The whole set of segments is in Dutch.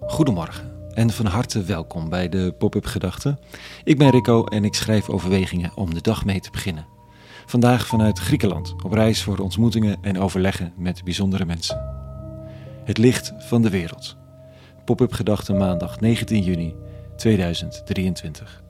Goedemorgen en van harte welkom bij de Pop-up Gedachten. Ik ben Rico en ik schrijf overwegingen om de dag mee te beginnen. Vandaag vanuit Griekenland, op reis voor ontmoetingen en overleggen met bijzondere mensen. Het licht van de wereld. Pop-up Gedachten maandag 19 juni 2023.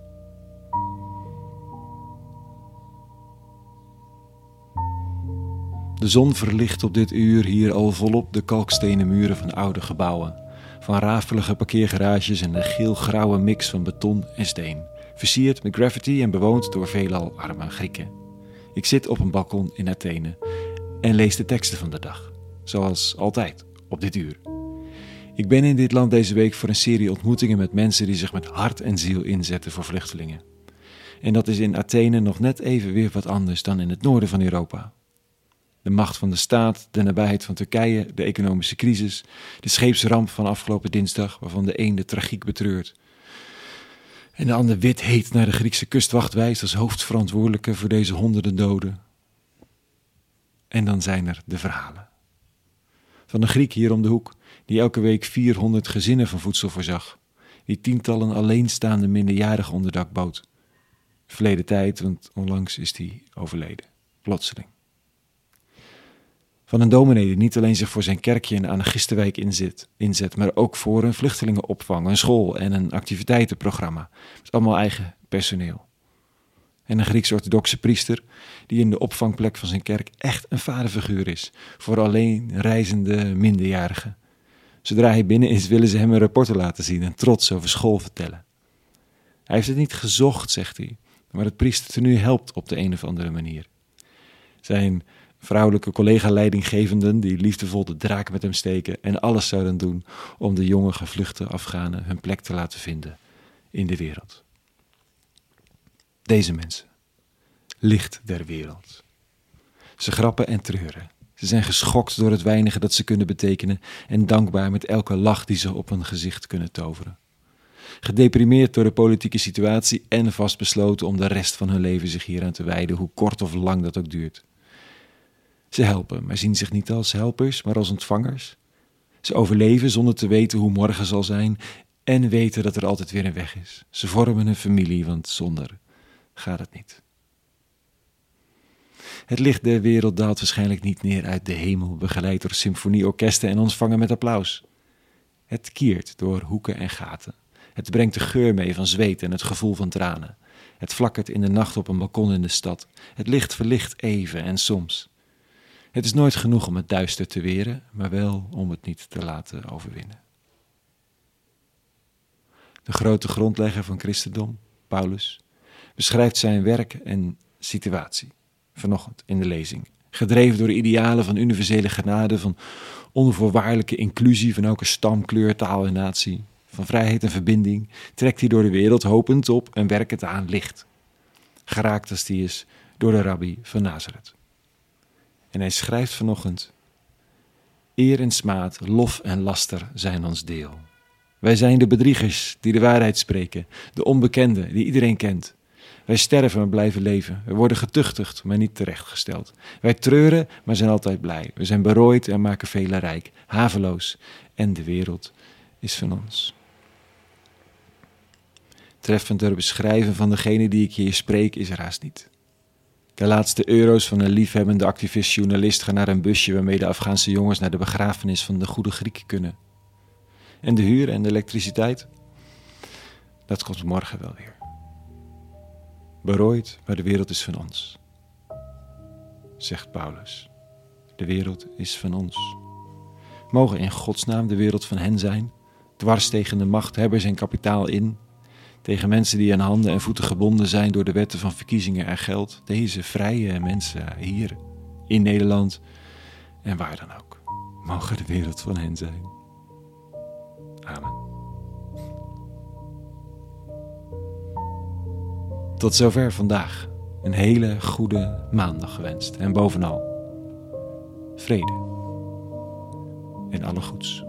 De zon verlicht op dit uur hier al volop de kalkstenen muren van oude gebouwen. Van rafelige parkeergarages en een geel-grauwe mix van beton en steen. Versierd met graffiti en bewoond door veelal arme Grieken. Ik zit op een balkon in Athene en lees de teksten van de dag. Zoals altijd, op dit uur. Ik ben in dit land deze week voor een serie ontmoetingen met mensen die zich met hart en ziel inzetten voor vluchtelingen. En dat is in Athene nog net even weer wat anders dan in het noorden van Europa de macht van de staat, de nabijheid van Turkije, de economische crisis, de scheepsramp van afgelopen dinsdag, waarvan de een de tragiek betreurt. En de ander wit heet naar de Griekse kustwacht wijst als hoofdverantwoordelijke voor deze honderden doden. En dan zijn er de verhalen. Van een Griek hier om de hoek, die elke week 400 gezinnen van voedsel voorzag, die tientallen alleenstaande minderjarigen onderdak bood. Verleden tijd, want onlangs is hij overleden, plotseling. Van een dominee die niet alleen zich voor zijn kerkje in Anagistenwijk inzet, inzet, maar ook voor een vluchtelingenopvang, een school en een activiteitenprogramma. Met allemaal eigen personeel. En een Grieks-orthodoxe priester die in de opvangplek van zijn kerk echt een vaderfiguur is voor alleen reizende minderjarigen. Zodra hij binnen is, willen ze hem een rapporten laten zien en trots over school vertellen. Hij heeft het niet gezocht, zegt hij, maar het priestertenue helpt op de een of andere manier. Zijn vrouwelijke collega-leidinggevenden die liefdevol de draak met hem steken en alles zouden doen om de jonge gevluchte Afghanen hun plek te laten vinden in de wereld. Deze mensen, licht der wereld. Ze grappen en treuren. Ze zijn geschokt door het weinige dat ze kunnen betekenen en dankbaar met elke lach die ze op hun gezicht kunnen toveren. Gedeprimeerd door de politieke situatie en vastbesloten om de rest van hun leven zich hieraan te wijden, hoe kort of lang dat ook duurt. Ze helpen, maar zien zich niet als helpers, maar als ontvangers. Ze overleven zonder te weten hoe morgen zal zijn en weten dat er altijd weer een weg is. Ze vormen een familie, want zonder gaat het niet. Het licht der wereld daalt waarschijnlijk niet neer uit de hemel, begeleid door symfonieorkesten en ons vangen met applaus. Het kiert door hoeken en gaten. Het brengt de geur mee van zweet en het gevoel van tranen. Het flakkert in de nacht op een balkon in de stad. Het licht verlicht even en soms. Het is nooit genoeg om het duister te weren, maar wel om het niet te laten overwinnen. De grote grondlegger van christendom, Paulus, beschrijft zijn werk en situatie vanochtend in de lezing. Gedreven door de idealen van universele genade, van onvoorwaardelijke inclusie van elke stam, kleur, taal en natie, van vrijheid en verbinding, trekt hij door de wereld hopend op en werkend aan licht. Geraakt als die is door de rabbi van Nazareth. En hij schrijft vanochtend: Eer en smaad, lof en laster zijn ons deel. Wij zijn de bedriegers die de waarheid spreken, de onbekenden die iedereen kent. Wij sterven maar blijven leven. We worden getuchtigd, maar niet terechtgesteld. Wij treuren, maar zijn altijd blij. We zijn berooid en maken velen rijk, haveloos. En de wereld is van ons. Treffender beschrijven van degene die ik hier spreek is er haast niet. De laatste euro's van een liefhebbende activist-journalist gaan naar een busje waarmee de Afghaanse jongens naar de begrafenis van de goede Griek kunnen. En de huur en de elektriciteit? Dat komt morgen wel weer. Berooid, maar de wereld is van ons. Zegt Paulus. De wereld is van ons. Mogen in Gods naam de wereld van hen zijn, dwars tegen de machthebbers en kapitaal in, tegen mensen die aan handen en voeten gebonden zijn door de wetten van verkiezingen en geld. Deze vrije mensen hier in Nederland en waar dan ook. Mogen de wereld van hen zijn. Amen. Tot zover vandaag. Een hele goede maandag gewenst. En bovenal vrede en alle goeds.